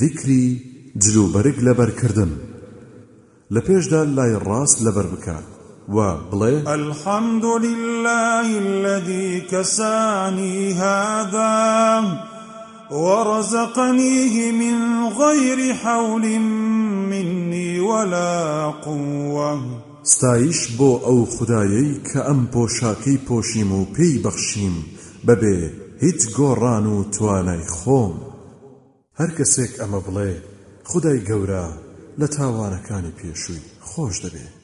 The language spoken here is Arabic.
ذیکری جلوبەرگ لەبەرکردن لە پێشدا لای ڕاست لەبەر بکات و بڵێ الحمد لله الذي كساني هذا ورزقنيه من غير حول مني ولا قوة. ستایش بۆ ئەو خدایەی کە ئەم پۆشاکەی پۆشیم و پێی بەخشیم بەبێ هیچ گۆڕان و توانای خۆم. هەر کەسێک ئەمە بڵێ خدای گەورە لە تاوانەکانی پێشووی خۆش دەبێت